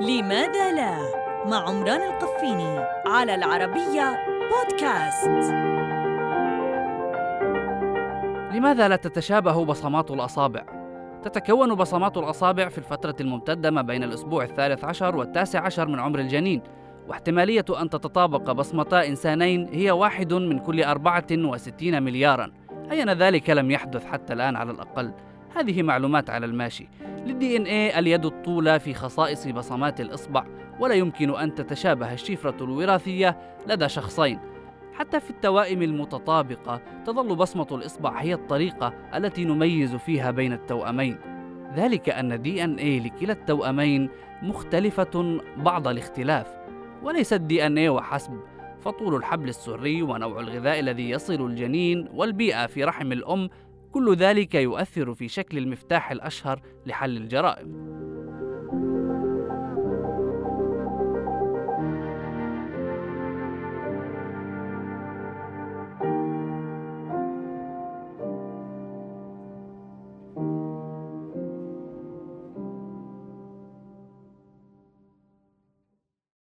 لماذا لا؟ مع عمران القفيني على العربية بودكاست. لماذا لا تتشابه بصمات الأصابع؟ تتكون بصمات الأصابع في الفترة الممتدة ما بين الأسبوع الثالث عشر والتاسع عشر من عمر الجنين واحتمالية أن تتطابق بصمتا إنسانين هي واحد من كل أربعة وستين ملياراً. أين ذلك لم يحدث حتى الآن على الأقل؟ هذه معلومات على الماشي. لل DNA اليد الطولى في خصائص بصمات الإصبع ولا يمكن أن تتشابه الشفرة الوراثية لدى شخصين. حتى في التوائم المتطابقة تظل بصمة الإصبع هي الطريقة التي نميز فيها بين التوأمين. ذلك أن DNA لكلا التوأمين مختلفة بعض الاختلاف وليس ال DNA وحسب. فطول الحبل السري ونوع الغذاء الذي يصل الجنين والبيئة في رحم الأم كل ذلك يؤثر في شكل المفتاح الأشهر لحل الجرائم.